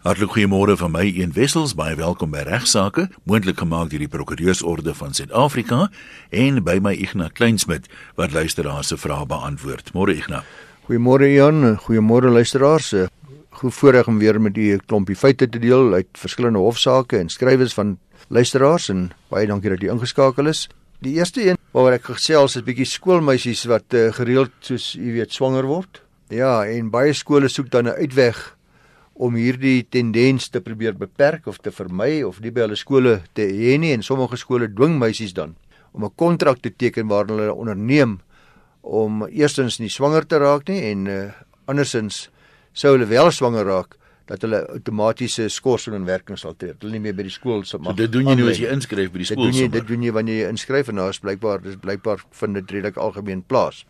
Hartlik goeiemôre van my een wessels baie welkom by regsaake moontlik gemaak deur die prokureursorde van Suid-Afrika en by my Ignas Kleinsmid wat luisteraars se vrae beantwoord. Môre Ignas. Goeiemôre Jan, goeiemôre luisteraars. Goed voorreg om weer met u 'n klompie feite te deel uit verskillende hofsaake en skrywes van luisteraars en baie dankie dat u ingeskakel is. Die eerste een waaroor ek gesels is bietjie skoolmeisies wat uh, gereeld soos u weet swanger word. Ja, en baie skole soek dan 'n uitweg om hierdie tendens te probeer beperk of te vermy of nie by hulle skole te hê nie en sommige skole dwing meisies dan om 'n kontrak te teken waar hulle onderneem om eerstens nie swanger te raak nie en uh, andersins sou hulle wel swanger raak dat hulle outomatiese skorsing in werking sal tree. Hulle nie meer by die skool sal mag. So dit doen jy nou as jy inskryf by die skool. Dit doen jy dit doen jy wanneer jy inskryf en daar is blykbaar dis blykbaar vind dit redelik algemeen plaas.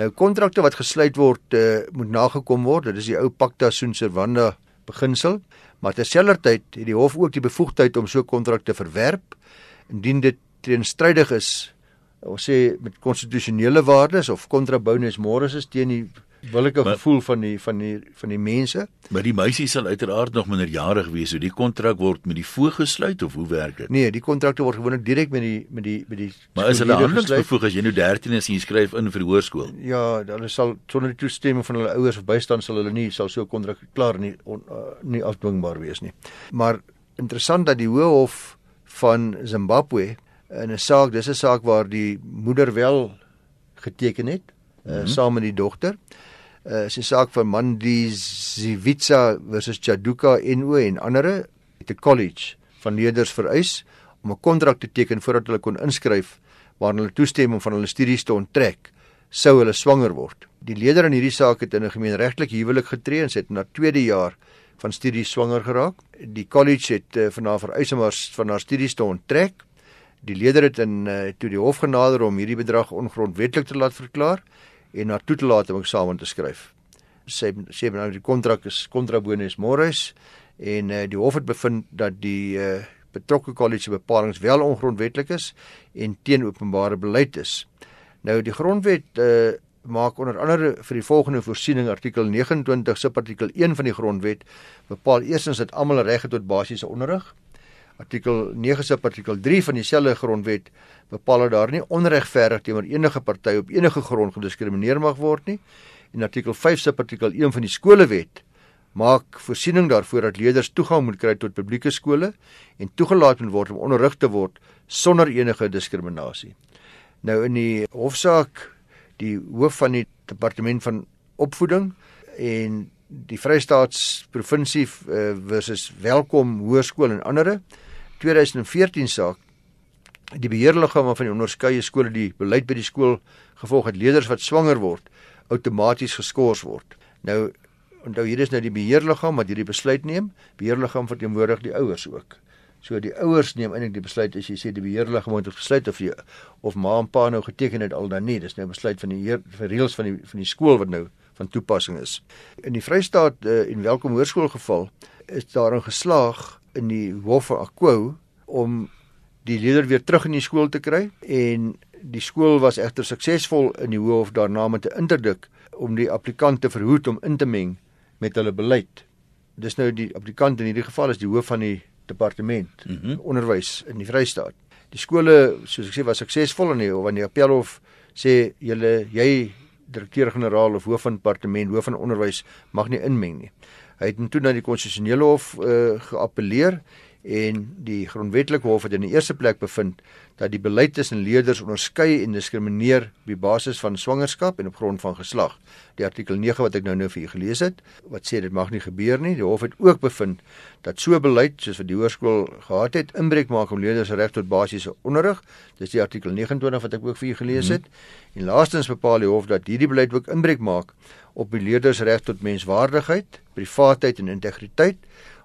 Nou kontrakte wat gesluit word uh, moet nagekom word. Dit is die ou pacta sunt servanda beginsel, maar terselfdertyd het die hof ook die bevoegdheid om so kontrakte verwerp indien dit teenstrydig is ons sê met konstitusionele waardes of contra bonus mores is teen die billike gevoel van die van die van die mense. Maar die meisie sal uiteraard nog minderjarig wees, so die kontrak word met die voog gesluit of hoe werk dit? Nee, die kontrakte word gewoonlik direk met die met die met die Maar is hulle handelingsbevoeg as jy nou 13 is en jy skryf in vir hoërskool? Ja, hulle sal sonder die toestemming van hulle ouers of bystand sal hulle nie sal so 'n kontrak klaar nie on, uh, nie afdwingbaar wees nie. Maar interessant dat die Hoë Hof van Zimbabwe in 'n saak, dis 'n saak waar die moeder wel geteken het mm -hmm. uh, saam met die dogter uh, is 'n saak van Mandi Zivitsa versus Chaduka NO en ander het 'n college van leerders vereis om 'n kontrak te teken voordat hulle kon inskryf waarin hulle toestem om van hulle studies te onttrek sou hulle swanger word. Die leerder in hierdie saak het in 'n gemeenregtelike huwelik getree en sy het na tweede jaar van studies swanger geraak. Die college het uh, van haar vereis om haar van haar studies te onttrek. Die leerder het in uh, toe die hof genader om hierdie bedrag ongrondwettig te laat verklaar en na toe te laat om eksamen te skryf. Sê sê nou die kontrak is kontrabonus mores en uh, die hof het bevind dat die uh, betrokke kollege bepalinge wel ongrondwettig is en teen openbare beleid is. Nou die grondwet uh, maak onder andere vir die volgende voorsiening artikel 29 subartikel 1 van die grondwet bepaal eerstens dat almal reg het tot basiese onderrig. Artikel 9 sub artikel 3 van dieselfde grondwet bepaal dat daar nie onregverdig teenoor enige party op enige grond gediskrimineer mag word nie. En artikel 5 sub artikel 1 van die skolewet maak voorsiening daarvoor dat leerders toegang moet kry tot publieke skole en toegelaat moet word om onderrig te word sonder enige diskriminasie. Nou in die hofsaak die hoof van die departement van opvoeding en die Vrystaatsprovinsie uh, versus Welkom Hoërskool en ander 2014 saak die beheerliggame van die onderskeie skole die beleid by die skool gevolg het leerders wat swanger word outomaties geskort word. Nou onthou hier is nou die beheerliggaam wat hierdie besluit neem. Beheerliggaam verteenwoordig die ouers ook. So die ouers neem eintlik die besluit as jy sê die beheerliggaam moet besluit of jy of ma en pa nou geteken het al dan nie. Dis nou besluit van die heer, vir reëls van die van die skool wat nou van toepassing is. In die Vrystaat uh, en Welkom Hoërskool geval is daar 'n geslaag in die Hof van Akwo om die leerder weer terug in die skool te kry en die skool was egter suksesvol in die hoof daarna met 'n interdik om die applikant te verhoed om in te meng met hulle beleid. Dis nou die applikant in hierdie geval is die hoof van die departement mm -hmm. onderwys in die Vrystaat. Die skole, soos ek sê, was suksesvol in die hof want die appelhof sê julle jy direkteur-generaal of hoof van departement, hoof van onderwys mag nie inmeng nie. Hy het toe na die konstitusionele hof uh, geappeleer en die grondwetlike hof het in die eerste plek bevind dat die beleid tussen leerders onderskei en diskrimineer op basis van swangerskap en op grond van geslag. Die artikel 9 wat ek nou nou vir u gelees het, wat sê dit mag nie gebeur nie. Die hof het ook bevind dat so beleid soos wat die hoërskool gehad het, inbreuk maak op leerders se reg tot basiese onderrig. Dis die artikel 29 wat ek ook vir u gelees het. Hmm. En laastens bepaal die hof dat hierdie beleid ook inbreuk maak op die leerders reg tot menswaardigheid, privaatheid en integriteit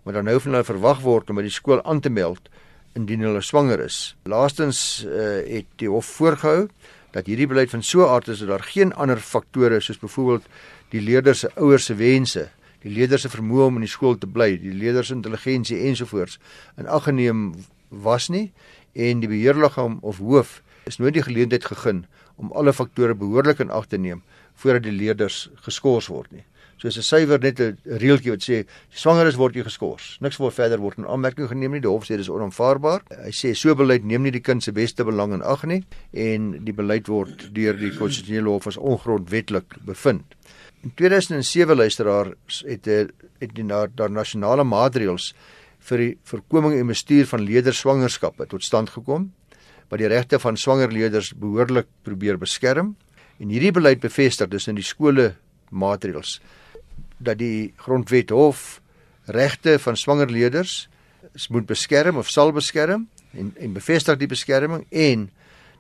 wat dan nou van hulle verwag word om by die skool aan te meld indien hulle swanger is. Laastens uh, het die hof voorgehou dat hierdie beleid van so 'n aard is dat daar geen ander faktore soos byvoorbeeld die leerders se ouers se wense, die leerders se vermoë om in die skool te bly, die leerders se intelligensie ensovoorts in ag geneem was nie en die beheerliggaam of hoof is nooit die geleentheid gegee om alle faktore behoorlik in ag te neem voordat die leerders geskort word nie. So is 'n suiwer net 'n reeltjie wat sê swanger is word jy geskort. Niks word verder word in aanmerking geneem nie. Die hof sê dis onaanvaarbaar. Hy sê so beleid neem nie die kind se beste belang in ag nie en die beleid word deur die konstitusionele hof as ongrondwetlik bevind. In 2007 luisteraar het het die na daar nasionale maatreëls vir die voorkoming en bestuur van leederswangerskappe tot stand gekom wat die regte van swanger leerders behoorlik probeer beskerm en hierdie beleid bevestig dus in die skole maatreëls dat die grondwet hof regte van swanger leerders moet beskerm of sal beskerm en en bevestig die beskerming en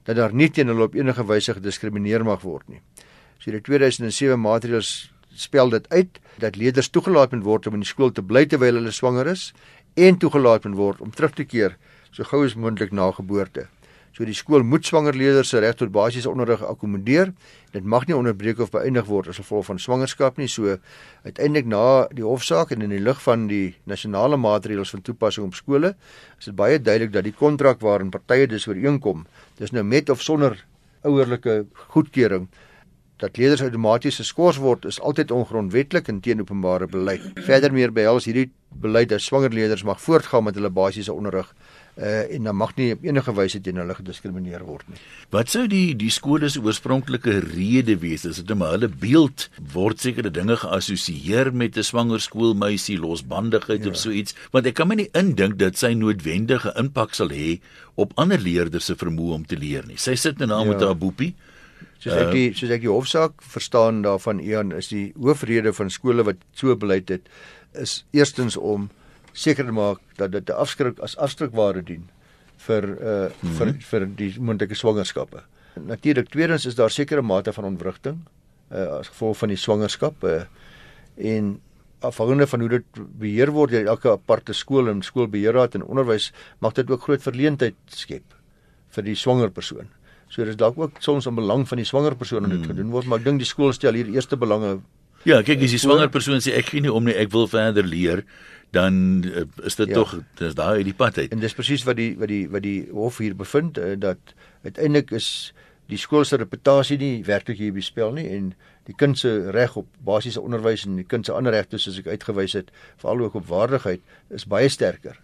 dat daar nie teen hulle op enige wyse gediskrimineer mag word nie. So die 2007 maatreëls spel dit uit dat leerders toegelaat moet word om in die skool te bly terwyl hulle swanger is en toegelaat moet word om terug te keer so gou as moontlik na geboorte. So die skool moet swanger leerders se reg tot basiese onderrig akkommodeer. Dit mag nie onderbreek of beëindig word as gevolg van swangerskap nie. So uiteindelik na die hofsaak en in die lig van die nasionale maatreëls van toepassing op skole, is dit baie duidelik dat die kontrak waarin partye dus ooreenkom, dis nou met of sonder ouerlike goedkeuring dat leerders outomaties geskort word is altyd ongrondwetlik en teen openbare beleid. Verder meer behels hierdie beleid dat swanger leerders mag voortgaan met hulle basiese onderrig uh, en dan mag nie op enige wyse teen hulle gediskrimineer word nie. Wat sou die die skole se oorspronklike rede wees as dit maar hulle beeld word sekere dinge geassosieer met 'n swanger skoolmeisie losbandigheid ja. of so iets want ek kan my nie indink dat sy noodwendige impak sal hê op ander leerders se vermoë om te leer nie. Sy sit nou ja. met haar boepie Soos ek die soos ek die hofsaak verstaan daarvan Ian is die hoofrede van skole wat so beleid het is eerstens om seker maak dat dit 'n afskrik as afskrikwaarde dien vir uh mm -hmm. vir vir die moontlike swangerskappe. Natuurlik tweedens is daar sekere mate van ontwrigting uh as gevolg van die swangerskap uh en afhangende van hoe dit beheer word deur elke aparte skool en skoolbeheerraad en onderwys mag dit ook groot verleentheid skep vir die swanger persoon. So dis dalk ook soms 'n belang van die swanger persoon om dit gedoen word, maar ek dink die skool stel hier eerste belange Ja, kyk as die swanger persoon sê ek gee nie om nie, ek wil verder leer, dan uh, is dit ja. tog dis daar uit die pad uit. En dis presies wat die wat die wat die hof hier bevind uh, dat uiteindelik is die skool se reputasie nie werklik hier bespel nie en die kind se reg op basiese onderwys en die kind se ander regte soos ek uitgewys het, veral ook op waardigheid, is baie sterker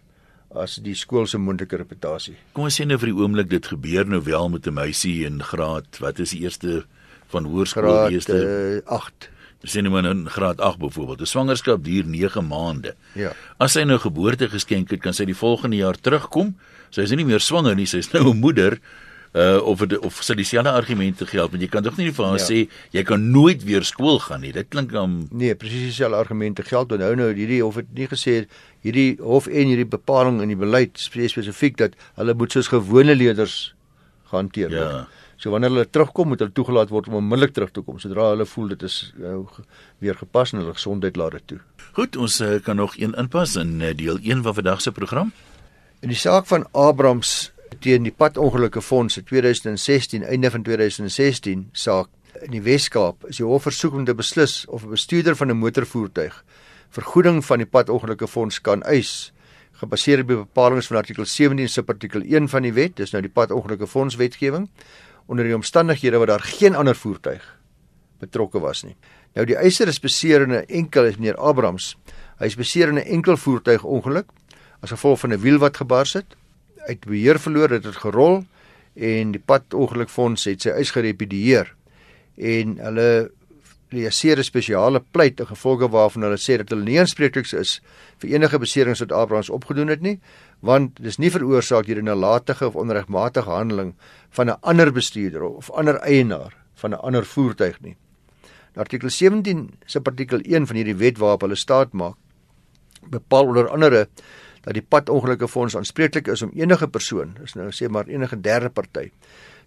as die skool se moontlike reputasie. Kom ons sê nou vir die oomblik dit gebeur nou wel met 'n meisie in graad, wat is die eerste van hoërskool eerste 8 sê net maar in graad 8 byvoorbeeld. 'n Swangerskap duur 9 maande. Ja. As sy nou geboorte geskenk het, kan sy die volgende jaar terugkom. Sy is nie meer swanger nie, sy is nou 'n moeder. Uh of het, of sal dieselfde argumente geld, want jy kan tog nie vir haar ja. sê jy kan nooit weer skool gaan nie. Dit klink dan Nee, presies dieselfde argumente geld. Onthou nou hierdie hof het nie gesê hierdie hof en hierdie bepaling in die beleid spesifiek dat hulle moet soos gewone leerders gehanteer word. So wanneer hulle terugkom, moet hulle toegelaat word om onmiddellik terug te kom sodra hulle voel dit is uh, weer gepas en hulle gesondheid laat dit toe. Goed, ons uh, kan nog een inpas in uh, deel 1 van vandag se program. In die saak van Abrams teen die padongelukke fonds in 2016, einde van 2016 saak in die Wes-Kaap, is die hof versoek om te beslis of 'n bestuurder van 'n motorvoertuig vergoeding van die padongelukke fonds kan eis gebaseer op die bepalinge van artikel 17 subartikel 1 van die wet, dis nou die padongelukke fonds wetgewing onder die omstandighede wat daar geen ander voertuig betrokke was nie. Nou die eiser is beseer in 'n enkel is meneer Abrams. Hy is beseer in 'n enkel voertuig ongeluk as gevolg van 'n wiel wat gebars het. Hy het beheer verloor, dit het gerol en die pad ongelukfonds het sy eis gerepedieer en hulle 'n spesiale pleit in gevolge waarvan hulle sê dat hulle nie aanspreeklik is vir enige beserings wat Abrams opgedoen het nie want dis nie veroorsaak deur 'n nalatige of onregmatige handeling van 'n ander bestuurder of ander eienaar van 'n ander voertuig nie. In artikel 17 se artikel 1 van hierdie wet waarop hulle staat maak bepaal onder andere dat die padongelukke fonds aanspreeklik is om enige persoon, is nou sê maar enige derde party,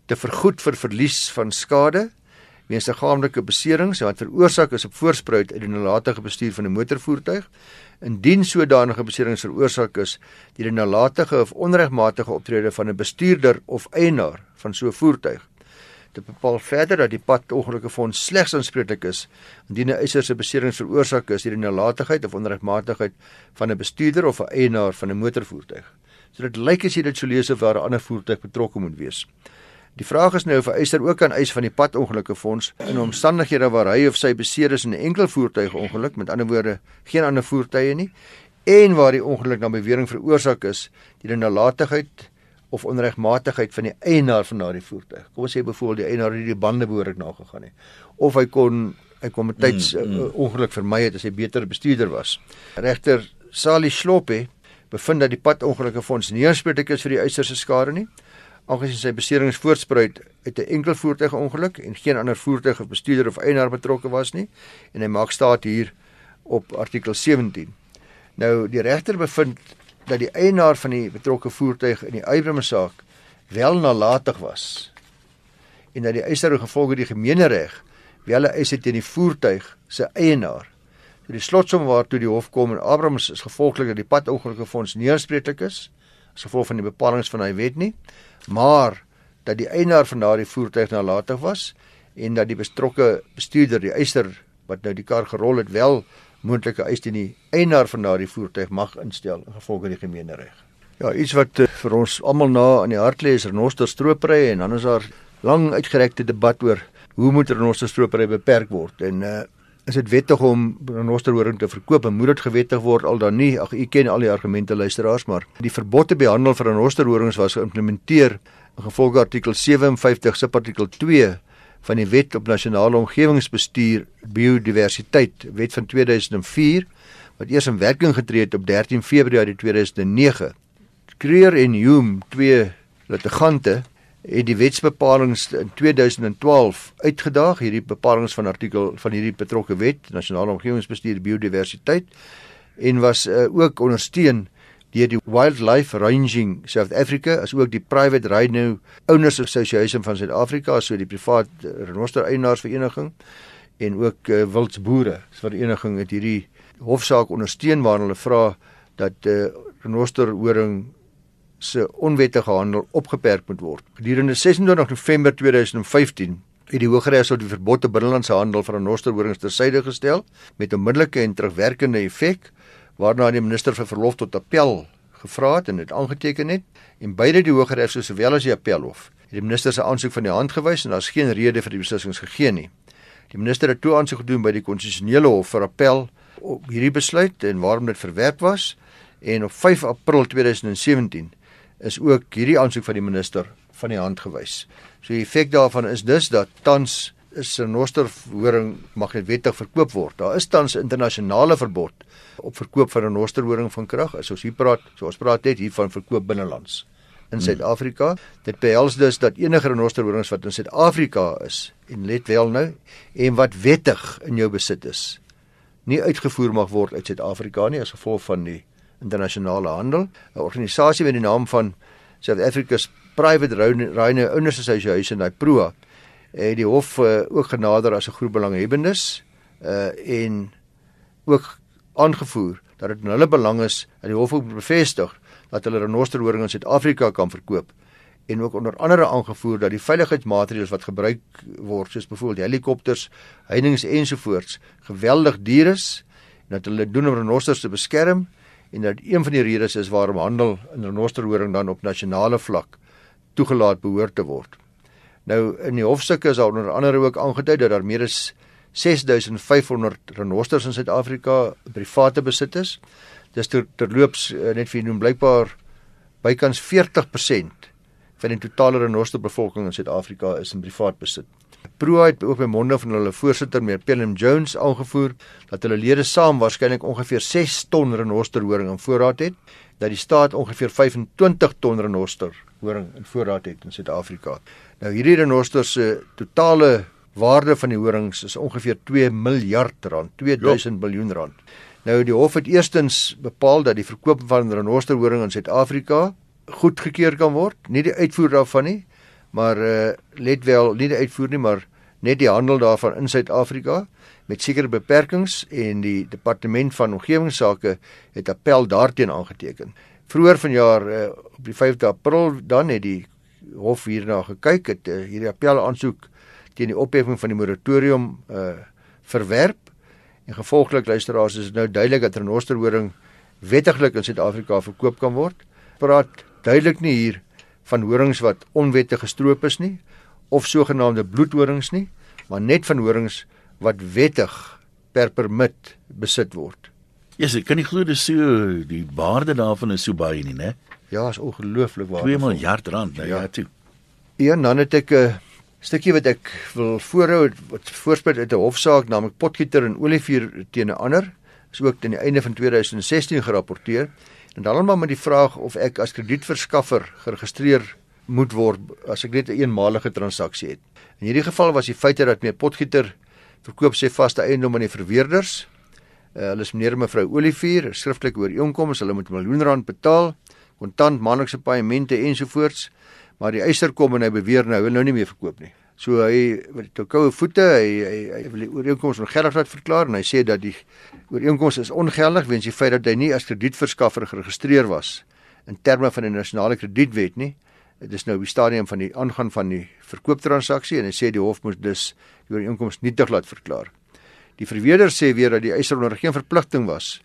te vergoed vir verlies van skade weens liggaamlike beserings wat veroorsaak is op voorspruit uit die nalatige bestuur van 'n motorvoertuig indien sodanige beserings veroorsaak is deur die nalatige of onregmatige optrede van 'n bestuurder of eienaar van so 'n voertuig. Dit bepaal verder dat die padongelukke fonds slegs aanspreeklik is indien 'n eiser se beserings veroorsaak is deur die nalatigheid of onregmatigheid van 'n bestuurder of 'n eienaar van 'n motorvoertuig. So dit lyk as jy dit sou lees of daar 'n ander voertuig betrokke moet wees. Die vraag is nou of eiser ook kan eis van die padongelukke fonds in omstandighede waar hy of sy beseer is in 'n enkel voertuigongeluk, met ander woorde, geen ander voertuie nie, en waar die ongeluk na bewering veroorsaak is deur nalatigheid of onregmatigheid van die eienaar van daardie voertuig. Kom ons sê byvoorbeeld die eienaar het die bande behoorlik nagegaan nie of hy kon hy kom tyds mm, mm. uh, ongeluk vermy het as hy beter bestuurder was. Regter Sali Sloppe bevind dat die padongelukke fonds nie aanspreeklik is vir die eiser se skade nie aangesien sy beserings voortspruit uit 'n enkel voertuigongeluk en geen ander voertuig of bestuurder of eienaar betrokke was nie en hy maak staat hier op artikel 17. Nou die regter bevind dat die eienaar van die betrokke voertuig in die Eybrome saak wel nalatig was en dat die eiser gevolge die gemeenereg wel 'n eis het teen die voertuig se eienaar. So die slotsom waartoe die hof kom en Abrams is gevolglik dat die padongelukke fonds nie aanspreeklik is as gevolg van die bepalinge van hy wet nie, maar dat die eienaar van daardie voertuig nalatig was en dat die betrokke bestuurder, die eiser wat nou die kar gerol het, wel moontlike eis teen die eienaar van daardie voertuig mag instel in gevolg die gemeenereg. Ja, iets wat uh, vir ons almal na in die hart lê is renoster stroopry en dan is daar lang uitgerekte debat oor hoe moet renosterstropery beperk word en uh, is dit wettig om renosterhoring te verkoop en moet dit gewettig word al dan nie. Ag u ken al die argumente luisteraars maar die verbod te behandel vir renosterhorings was geïmplementeer gevolg artikel 57 subartikel 2 van die wet op nasionale omgewingsbestuur biodiversiteit wet van 2004 wat eers in werking getree het op 13 Februarie 2009 Creer en Hume twee litigante het die wetsbepalinge in 2012 uitgedaag. Hierdie bepalinge van artikel van hierdie betrokke wet nasionale omgewingsbestuur biodiversiteit en was uh, ook ondersteun deur die Wildlife Ranging South Africa as ook die Private Rhino Owners Association van Suid-Afrika so die privaat renoster eienaarsvereniging en ook uh, wildsboere vereniging het hierdie hofsaak ondersteun waar hulle vra dat uh, renoster horing se onwettige handel opgeperk moet word. Gedurende 26 November 2015 het die Hooggeregshof die verbod op binnelandse handel van renosterhorings tersyde gestel met onmiddellike en terugwerkende effek waarna die minister vir verlof tot appel gevra het en dit aangeteken het en beide die Hooggeregshof sowel as die appelhof het die minister se aansoek van die hand gewys en daar's geen rede vir die beslissings gegee nie. Die minister het toe aansoek gedoen by die konstitusionele hof vir appel op hierdie besluit en waarom dit verwerp was en op 5 April 2017 is ook hierdie aansoek van die minister van die hand gewys. So die effek daarvan is dus dat tans is 'n nosterhoring mag net wettig verkoop word. Daar is tans 'n internasionale verbod op verkoop van 'n nosterhoring van krag. As ons hier praat, so ons praat net hier van verkoop binnelands in hmm. Suid-Afrika. Hmm. Dit behels dus dat enige renosterhorings wat in Suid-Afrika is en let wel nou en wat wettig in jou besit is, nie uitgevoer mag word uit Suid-Afrika nie as gevolg van die internasionale handel, 'n organisasie met die naam van South Africa's Private Rhino Owners Association, hy PROA, het die hof uh, ook genader as 'n groep belanghebbendes uh en ook aangevoer dat dit in hulle belang is dat die hof ook bevestig dat hulle renosterhoring in Suid-Afrika kan verkoop en ook onder andere aangevoer dat die veiligheidsmaatreëls wat gebruik word soos byvoorbeeld helikopters, heininge ensovoorts geweldig duur is en dat hulle doen om renosters te beskerm en dat een van die redes is waarom handel in renosterhoring dan op nasionale vlak toegelaat behoort te word. Nou in die hofstukke is daar onder andere ook aangedui dat daar meer as 6500 renosters in Suid-Afrika private besit is. Dis ter, terloops eh, net vir noem blykbaar bykans 40% van die totale renosterbevolking in Suid-Afrika is in privaat besit. Pro het ook by monde van hulle voorsitter meneer Pelham Jones aangevoer dat hulle lede saam waarskynlik ongeveer 6 ton renosterhoring in voorraad het, dat die staat ongeveer 25 ton renosterhoring in voorraad het in Suid-Afrika. Nou hierdie renosters se totale waarde van die horings is ongeveer 2 miljard rand, 2000 miljoen rand. Nou die hof het eerstens bepaal dat die verkoop van renosterhoring in Suid-Afrika goedgekeur kan word, nie die uitvoer daarvan nie, maar uh, let wel nie die uitvoer nie maar net die handel daarvan in Suid-Afrika met sekere beperkings en die departement van omgewingsake het appel daarteen aangeteken. Vroeër vanjaar uh, op die 5de April dan het die hof hierna gekyk het uh, hierdie appel aansoek teen die opheffing van die moratorium uh, verwerp en gevolglik luisteraars is dit nou duidelik dat renosterhoring wettiglik in Suid-Afrika verkoop kan word. Praat duidelik nie hier van horings wat onwettig gestroop is nie of sogenaamde bloedhorings nie, maar net van horings wat wettig per permit besit word. Yes, ek kan nie glo dis so die waarde daarvan is so baie nie, né? Ja, is ongelooflik waardevol. 2 miljard rand, nou ja, ja toe. Ja, dan het ek 'n uh, stukkie wat ek wil voorhou wat voorspel uit 'n hofsaak naamlik Potgieter en Olivier teen 'n ander is ook teen die einde van 2016 gerapporteer en dan maar met die vraag of ek as kredietverskaffer geregistreer moet word as ek net 'n een eenmalige transaksie het. In hierdie geval was die feite dat meneer Potgieter verkoop sy vaste eiendom aan die verweerders. Uh, hulle is meneer en mevrou Olivier, skriftelike ooreenkoms, hulle moet miljoen rand betaal, kontant maandelikse paemente ensovoorts maar die eiser kom en hy beweer nou hy wil nou nie meer verkoop nie. So hy met die koue voete, hy hy, hy wil die ooreenkoms ongeldig laat verklaar en hy sê dat die ooreenkoms is ongeldig weens die feit dat hy nie as kredietverskaffer geregistreer was in terme van die nasionale kredietwet nie. Dit is nou op die stadium van die aangaan van die verkooptransaksie en hy sê die hof moet dus die ooreenkoms nietig laat verklaar. Die verweerder sê weer dat die eiser onder geen verpligting was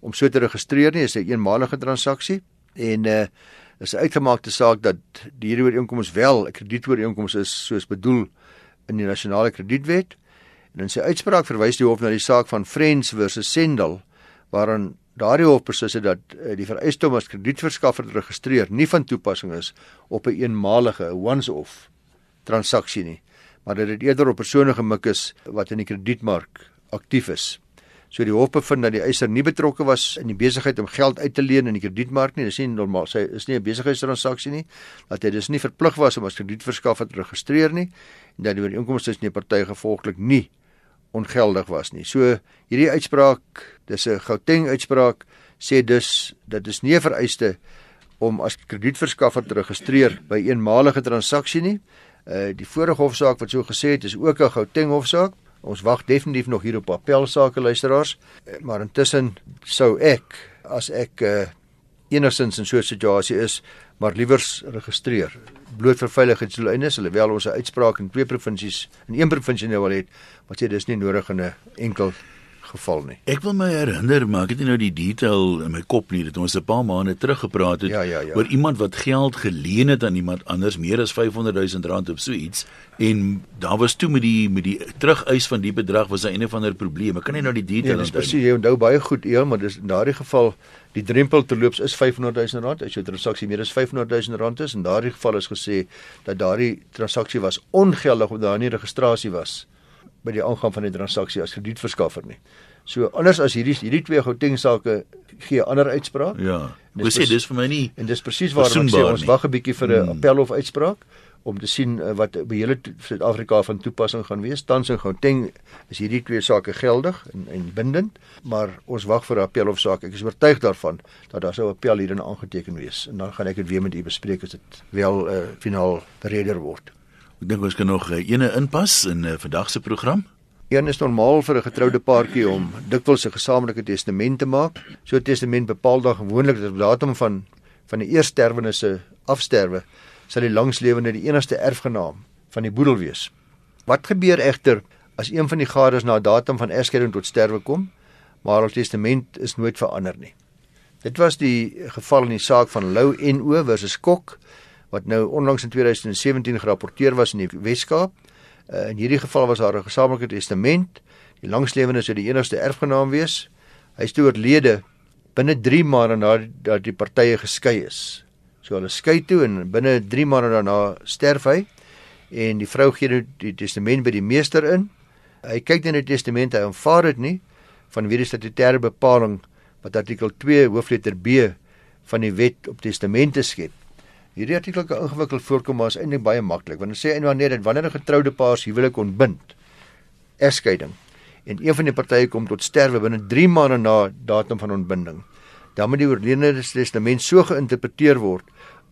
om so te registreer nie, is 'n eenmalige transaksie en uh is 'n uitgemaakte saak dat die hierdie ooreenkoms wel 'n kredietooreenkoms is soos bedoel in die nasionale kredietwet. En in sy uitspraak verwys die hof na die saak van Friends versus Sendal waarin daardie hof beslis het dat eh, die vereiste om as kredietverskaffer te registreer nie van toepassing is op 'n een eenmalige once-off transaksie nie, maar dat dit eerder op persone gemik is wat in die kredietmark aktief is. So die hof bevind dat die eiser nie betrokke was in die besigheid om geld uit te leen in die kredietmark nie. Dis nie normaal. Sy is nie 'n besigheidstransaksie nie. Dat hy dus nie verplig was om as kredietverskaffer te registreer nie en dat die ooreenkoms tussen die partye gevolglik nie ongeldig was nie. So hierdie uitspraak, dis 'n Gauteng uitspraak, sê dus dat dis nie 'n vereiste om as kredietverskaffer te registreer by eenmalige transaksie nie. Uh die vorige hofsaak wat so gesê het, is ook 'n Gauteng hofsaak. Ons wag definitief nog hier op appelsake luisteraars, eh, maar intussen sou ek as ek uh, enigstens in so 'n situasie is, maar liewers registreer. Bloot vir veiligheidsdoeleindes, alhoewel ons 'n uitspraak in twee provinsies in een provinsie nou al het, wat sê dis nie nodig in 'n enkel geval nie. Ek wil my herinner, maar ek het nie nou die detail in my kop nie dat ons 'n paar maande terug gepraat het ja, ja, ja. oor iemand wat geld geleen het aan iemand anders meer as 500 000 rand of so iets en daar was toe met die met die terugeis van die bedrag was 'n een of ander probleem. Ek kan nie nou die detail nee, onthou nie. Presies, jy onthou baie goed, ja, maar dis in daardie geval die drempel te loop is 500 000 rand as jou transaksie meer as 500 000 rand is en in daardie geval is gesê dat daardie transaksie was ongeldig omdat daar nie registrasie was by die aangang van die transaksie as kredietverskaffer nie. So anders as hierdie hierdie twee Gauteng sake gee ander uitspraak. Ja. Dis sê dis vir my nie. En dis presies waarom ek sê ons wag 'n bietjie vir 'n hmm. appel of uitspraak om te sien uh, wat by hele Suid-Afrika van toepassing gaan wees. Tans in Gauteng is hierdie twee sake geldig en en bindend, maar ons wag vir 'n appel of saak. Ek is oortuig daarvan dat daar sou 'n appel hierin aangeteken wees en dan gaan ek dit weer met u bespreek as dit wel 'n uh, finaal bereder word. Ek dink ons kan nog uh, ene inpas in uh, vandag se program. Een is normaal vir 'n getroude paartjie om dikwels 'n gesamentlike testament te maak. So 'n testament bepaal dan gewoonlik die datum van van die eersterwenes se afsterwe sal die langslewende die enigste erfgenaam van die boedel wees. Wat gebeur egter as een van die gades na datum van egskeiding tot sterwe kom, maar hul testament is nooit verander nie? Dit was die geval in die saak van Lou NO versus Kok wat nou onlangs in 2017 gerapporteer was in die Weskaap. Uh, in hierdie geval was daar 'n gesamentlike testament. Die langslewende sou die enigste erfgenaam wees. Hy is toe oorlede binne 3 maande nadat die partye geskei is. So hulle skei toe en binne 3 maande daarna sterf hy en die vrou gee nou die testament by die meester in. Hy kyk in die testament, hy aanvaar dit nie van wie die statutêre bepaling wat artikel 2 hoofletter B van die wet op testamente skep. Hierdie artikel kan ingewikkeld voorkom maar is eintlik baie maklik. Want dit sê en wanneer dit wanneer 'n getroude paar se huwelik ontbind, egskeiding en een van die partye kom tot sterwe binne 3 maande na datum van ontbinding, dan moet die oorledene se testament so geïnterpreteer word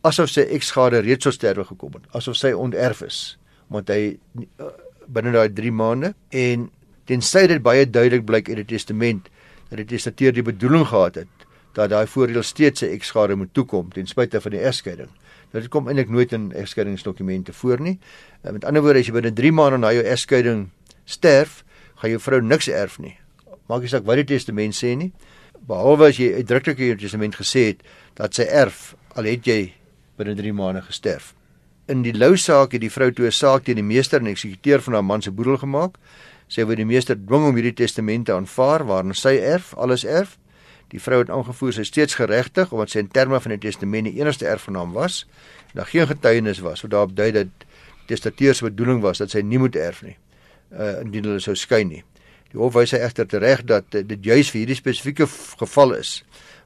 asof sy eksgade reeds tot sterwe gekom het, asof sy onterf is, want hy uh, binne daai 3 maande en tensy dit baie duidelik blyk uit die testament dat die testateur die bedoeling gehad het dat daai voordeel steeds sy eksgade moet toekom ten spyte van die egskeiding. Dit kom eintlik nooit in egskeidingsdokumente voor nie. Uh, met ander woorde as jy binne 3 maande na jou egskeiding sterf, gaan jou vrou niks erf nie. Maak nie saak wat die testament sê nie, behalwe as jy uitdruklik in jou testament gesê het dat sy erf al het jy binne 3 maande gesterf. In die Lou saak het die vrou toe 'n saak teen die meester en eksekuteur van haar man se boedel gemaak. Sy wou die meester dwing om hierdie testamente aanvaar waarin sy erf, alles erf. Die vrou het aangevoer sy steeds geregtig omdat sy in terme van die testament die enigste erfgenaam was. Daar geen getuienis was wat daarop dui dat testateur se bedoeling was dat sy nie moet erf nie. Uh indien hulle sou skei nie. Die hof wys egter tereg dat dit juis vir hierdie spesifieke geval is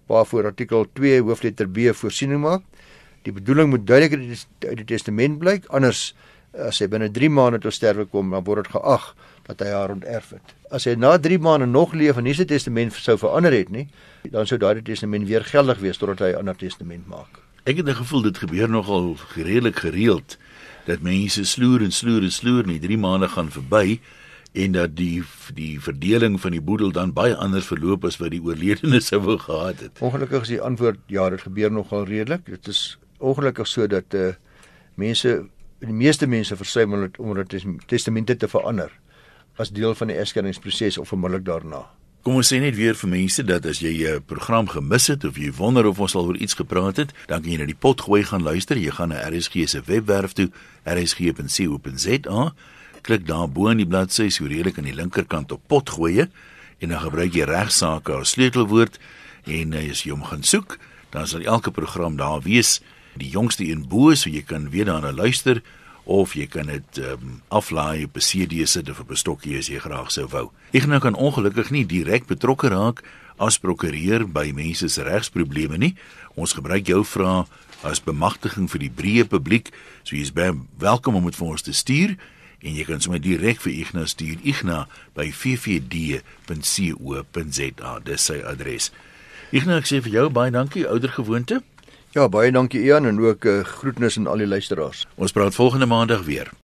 waarvoor artikel 2 hoofletter B voorsiening maak. Die bedoeling moet duidelik uit die testament blyk, anders as hy binne 3 maande tot sterwe kom, dan word dit geag dat hy haar onterf het. As hy na 3 maande nog leef en nie sy testament sou verander het nie, dan sou daardie testament weer geldig wees totdat hy 'n ander testament maak. Ek het 'n gevoel dit gebeur nogal redelik gereeld dat mense sloer en sloer en sloer nie 3 maande gaan verby en dat die die verdeling van die boedel dan baie anders verloop as wat die oorledene sou wou gehad het. Ongelukkig is die antwoord ja, dit gebeur nogal redelik. Dit is ongelukkig so dat uh mense die meeste mense versuim om dit testamente te verander as deel van die egskenningsproses of onmiddellik daarna. Kom ons sê net weer vir mense dat as jy 'n program gemis het of jy wonder of ons al oor iets gepraat het, dan kan jy na die pot gooi gaan luister. Jy gaan na RSG se webwerf toe, rsg.co.za. Klik daar bo in die bladsy so redelik aan die linkerkant op pot gooi en dan gebruik jy regsaake as sleutelwoord en as jy hom gaan soek, dan sal elke program daar wees die jongste een bo so jy kan weer daarna luister of jy kan dit um, aflaai op 'n CD sit of op 'n stokkie as jy graag sou wou. Ek nou kan ongelukkig nie direk betrokke raak as prokureur by mense se regsprobleme nie. Ons gebruik jou vrae as bemagtiging vir die breë publiek. So jy's baie welkom om dit vir ons te stuur en jy kan sommer direk vir Ignas stuur Ignas by ffd.co.za. Dis sy adres. Ignas, sê vir jou baie dankie, ouer gewoonte. Ja, baie dankie Ian en ook uh, groetnis aan al die luisteraars. Ons praat volgende maandag weer.